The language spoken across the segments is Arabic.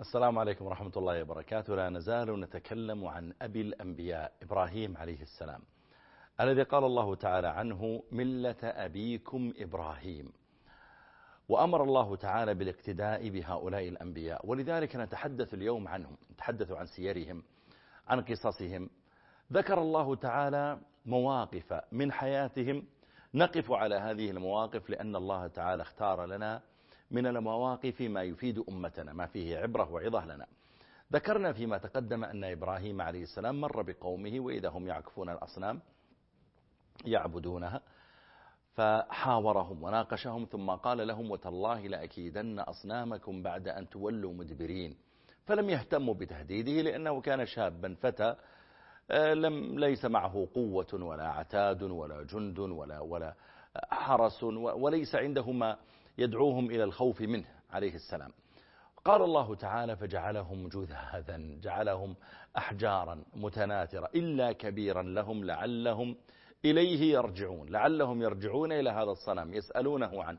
السلام عليكم ورحمة الله وبركاته. لا نزال نتكلم عن أبي الأنبياء إبراهيم عليه السلام الذي قال الله تعالى عنه ملة أبيكم إبراهيم. وأمر الله تعالى بالاقتداء بهؤلاء الأنبياء. ولذلك نتحدث اليوم عنهم نتحدث عن سيرهم عن قصصهم. ذكر الله تعالى مواقف من حياتهم. نقف على هذه المواقف لأن الله تعالى اختار لنا من المواقف ما يفيد أمتنا ما فيه عبرة وعظة لنا. ذكرنا فيما تقدم أن إبراهيم عليه السلام مر بقومه وإذا هم يعكفون الأصنام يعبدونها فحاورهم وناقشهم ثم قال لهم وتالله لأكيدن أصنامكم بعد أن تولوا مدبرين فلم يهتموا بتهديده لأنه كان شابا فتى آه، لم ليس معه قوة ولا عتاد ولا جند ولا ولا حرس وليس عنده ما يدعوهم إلى الخوف منه عليه السلام. قال الله تعالى فجعلهم جذاذا جعلهم أحجارا متناثرة إلا كبيرا لهم لعلهم إليه يرجعون لعلهم يرجعون إلى هذا الصنم يسألونه عن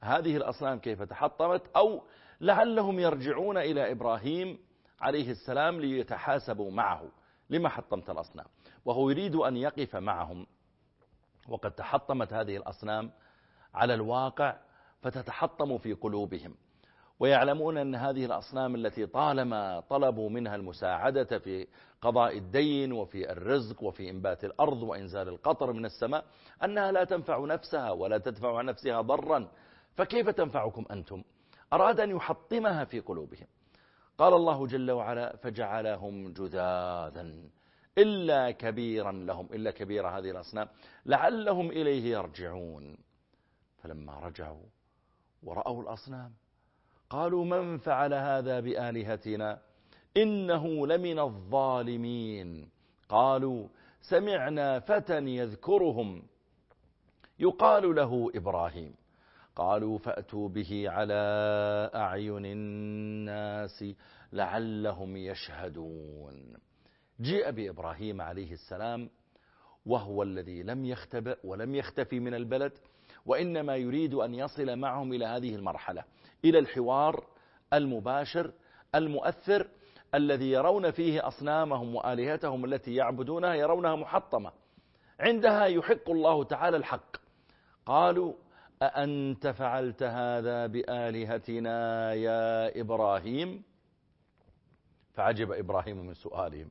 هذه الأصنام كيف تحطمت؟ أو لعلهم يرجعون إلى إبراهيم عليه السلام ليتحاسبوا معه. لما حطمت الأصنام؟ وهو يريد أن يقف معهم. وقد تحطمت هذه الأصنام على الواقع فتتحطم في قلوبهم ويعلمون أن هذه الأصنام التي طالما طلبوا منها المساعدة في قضاء الدين وفي الرزق وفي إنبات الأرض وإنزال القطر من السماء أنها لا تنفع نفسها ولا تدفع عن نفسها ضرا. فكيف تنفعكم أنتم؟ أراد أن يحطمها في قلوبهم. قال الله جل وعلا فجعلهم جذاذا إلا كبيرا لهم. إلا كبير هذه الأصنام. لعلهم إليه يرجعون. فلما رجعوا ورأوا الأصنام. قالوا من فعل هذا بآلهتنا؟ إنه لمن الظالمين. قالوا سمعنا فتى يذكرهم. يقال له إبراهيم. قالوا فأتوا به على أعين الناس لعلهم يشهدون. جاء بإبراهيم عليه السلام وهو الذي لم يختبئ ولم يختفي من البلد وإنما يريد أن يصل معهم إلى هذه المرحلة إلى الحوار المباشر المؤثر الذي يرون فيه أصنامهم وآلهتهم التي يعبدونها يرونها محطمة. عندها يحق الله تعالى الحق. قالوا أأنت فعلت هذا بآلهتنا يا إبراهيم؟ فعجب إبراهيم من سؤالهم.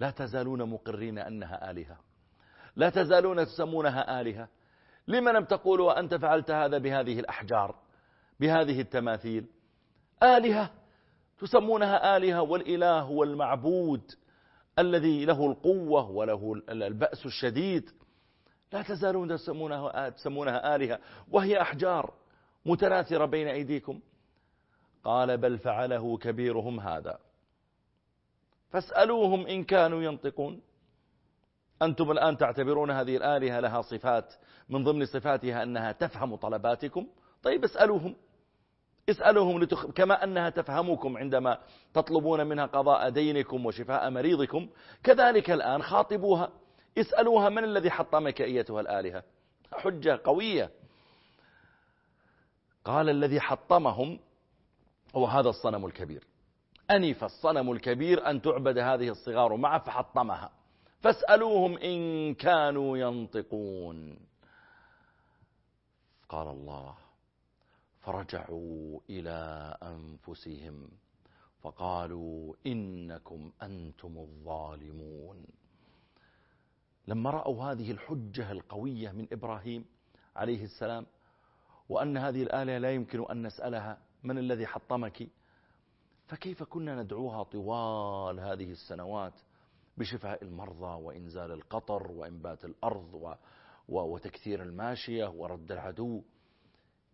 لا تزالون مقرين أنها آلهة. لا تزالون تسمونها آلهة. لما لم تقولوا أنت فعلت هذا بهذه الأحجار بهذه التماثيل؟ آلهة تسمونها آلهة والإله هو المعبود الذي له القوة وله البأس الشديد. لا تزالون تسمونها, تسمونها آلهة وهي أحجار متناثرة بين أيديكم. قال بل فعله كبيرهم هذا. فاسألوهم إن كانوا ينطقون. أنتم الآن تعتبرون هذه الآلهة لها صفات من ضمن صفاتها أنها تفهم طلباتكم. طيب اسألوهم. اسألوهم لتخ... كما أنها تفهمكم عندما تطلبون منها قضاء دينكم وشفاء مريضكم. كذلك الآن خاطبوها. اسألوها من الذي حطمك أيتها الآلهة؟ حجة قوية. قال الذي حطمهم هو هذا الصنم الكبير. أنف الصنم الكبير أن تعبد هذه الصغار معه فحطمها. فاسألوهم إن كانوا ينطقون. قال الله فرجعوا إلى أنفسهم فقالوا إنكم أنتم الظالمون. لما رأوا هذه الحجة القوية من إبراهيم عليه السلام وأن هذه الآلهة لا يمكن أن نسألها من الذي حطمك فكيف كنا ندعوها طوال هذه السنوات؟ بشفاء المرضى وإنزال القطر وإنبات الأرض و وتكثير الماشية ورد العدو.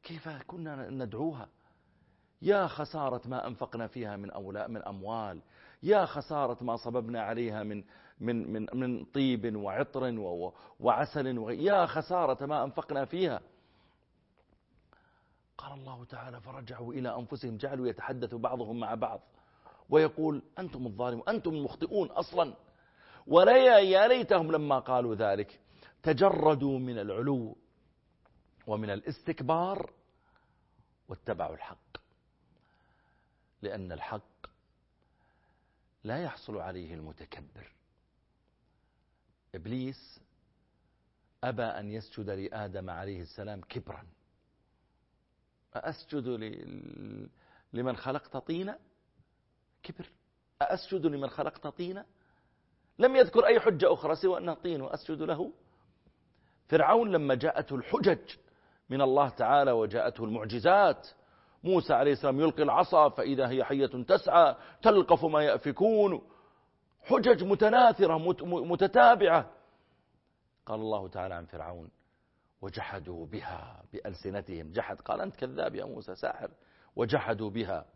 كيف كنا ندعوها؟ يا خسارة ما أنفقنا فيها من أولاء من أموال. يا خسارة ما صببنا عليها من من من من طيب وعطر وعسل يا خسارة ما أنفقنا فيها. قال الله تعالى فرجعوا إلى أنفسهم جعلوا يتحدثوا بعضهم مع بعض. ويقول أنتم الظالمون أنتم المخطئون أصلا. ولا يا ليتهم لما قالوا ذلك تجردوا من العلو ومن الاستكبار واتبعوا الحق. لأن الحق لا يحصل عليه المتكبر. إبليس أبى أن يسجد لآدم عليه السلام كبرا. أسجد لمن خلقت طينا؟ كبر. أسجد لمن خلقت طينا؟ لم يذكر أي حجة أخرى سوى أنه طين وأسجد له. فرعون لما جاءته الحجج من الله تعالى وجاءته المعجزات. موسى عليه السلام يلقي العصا فإذا هي حية تسعى تلقف ما يأفكون. حجج متناثرة متتابعة. قال الله تعالى عن فرعون وجحدوا بها بألسنتهم. جحد قال أنت كذاب يا موسى ساحر. وجحدوا بها.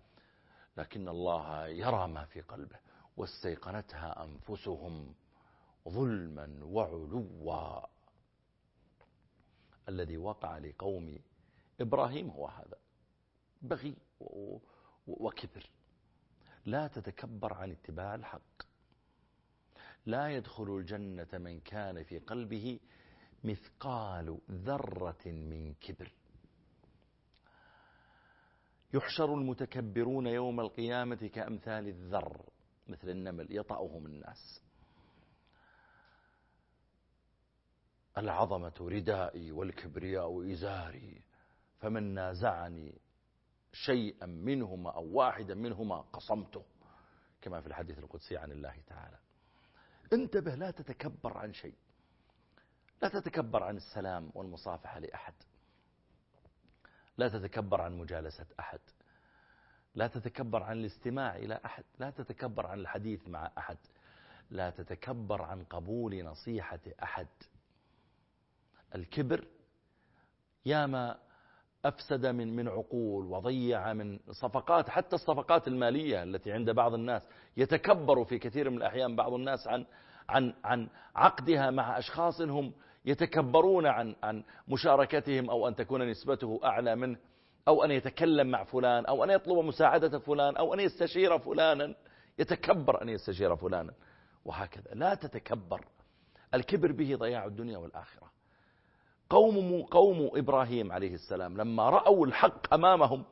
لكن الله يرى ما في قلبه. واستيقنتها أنفسهم ظلما وعلوا. الذي وقع لقوم إبراهيم هو هذا. بغي وكبر لا تتكبر عن اتباع الحق. لا يدخل الجنة من كان في قلبه مثقال ذرة من كبر. يحشر المتكبرون يوم القيامة كأمثال الذر. مثل النمل يطأهم الناس. العظمة ردائي والكبرياء إزاري فمن نازعني شيئا منهما أو واحدا منهما قصمته كما في الحديث القدسي عن الله تعالى. انتبه لا تتكبر عن شيء. لا تتكبر عن السلام والمصافحة لأحد. لا تتكبر عن مجالسة أحد. لا تتكبر عن الاستماع إلى أحد لا تتكبر عن الحديث مع أحد لا تتكبر عن قبول نصيحة أحد. الكبر ياما أفسد من من عقول وضيع من صفقات حتى الصفقات المالية التي عند بعض الناس يتكبر في كثير من الأحيان بعض الناس عن عن عن عقدها مع أشخاص هم يتكبرون عن عن مشاركتهم أو أن تكون نسبته أعلى منه. أو أن يتكلم مع فلان أو أن يطلب مساعدة فلان أو أن يستشير فلانا. يتكبر أن يستشير فلانا. وهكذا. لا تتكبر. الكبر به ضياع الدنيا والآخرة. قوم قوم إبراهيم عليه السلام لما رأوا الحق أمامهم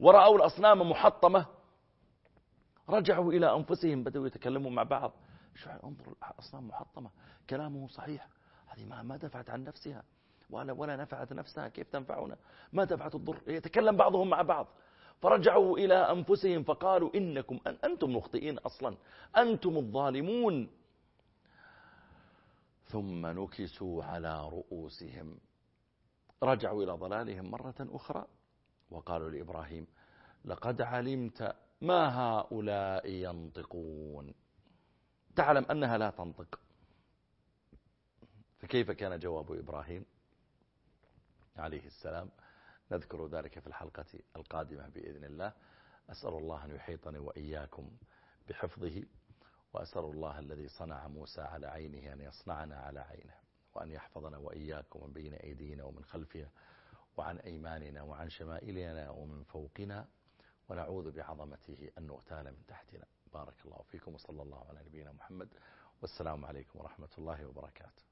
ورأوا الأصنام محطمة رجعوا إلى أنفسهم بدأوا يتكلموا مع بعض. شو انظر الأصنام محطمة. كلامه صحيح. هذه ما دفعت عن نفسها. ولا ولا نفعت نفسها كيف تنفعنا؟ ما دفعت الضر. يتكلم بعضهم مع بعض. فرجعوا إلى أنفسهم فقالوا إنكم أن أنتم مخطئين أصلا. أنتم الظالمون. ثم نكسوا على رؤوسهم. رجعوا إلى ضلالهم مرة أخرى. وقالوا لإبراهيم لقد علمت ما هؤلاء ينطقون. تعلم أنها لا تنطق. فكيف كان جواب إبراهيم؟ عليه السلام. نذكر ذلك في الحلقة القادمة بإذن الله. أسأل الله أن يحيطني وإياكم بحفظه وأسأل الله الذي صنع موسى على عينه أن يصنعنا على عينه وأن يحفظنا وإياكم من بين أيدينا ومن خلفنا وعن أيماننا وعن شمائلنا ومن فوقنا ونعوذ بعظمته أن نغتال من تحتنا. بارك الله فيكم وصلى الله على نبينا محمد. والسلام عليكم ورحمة الله وبركاته.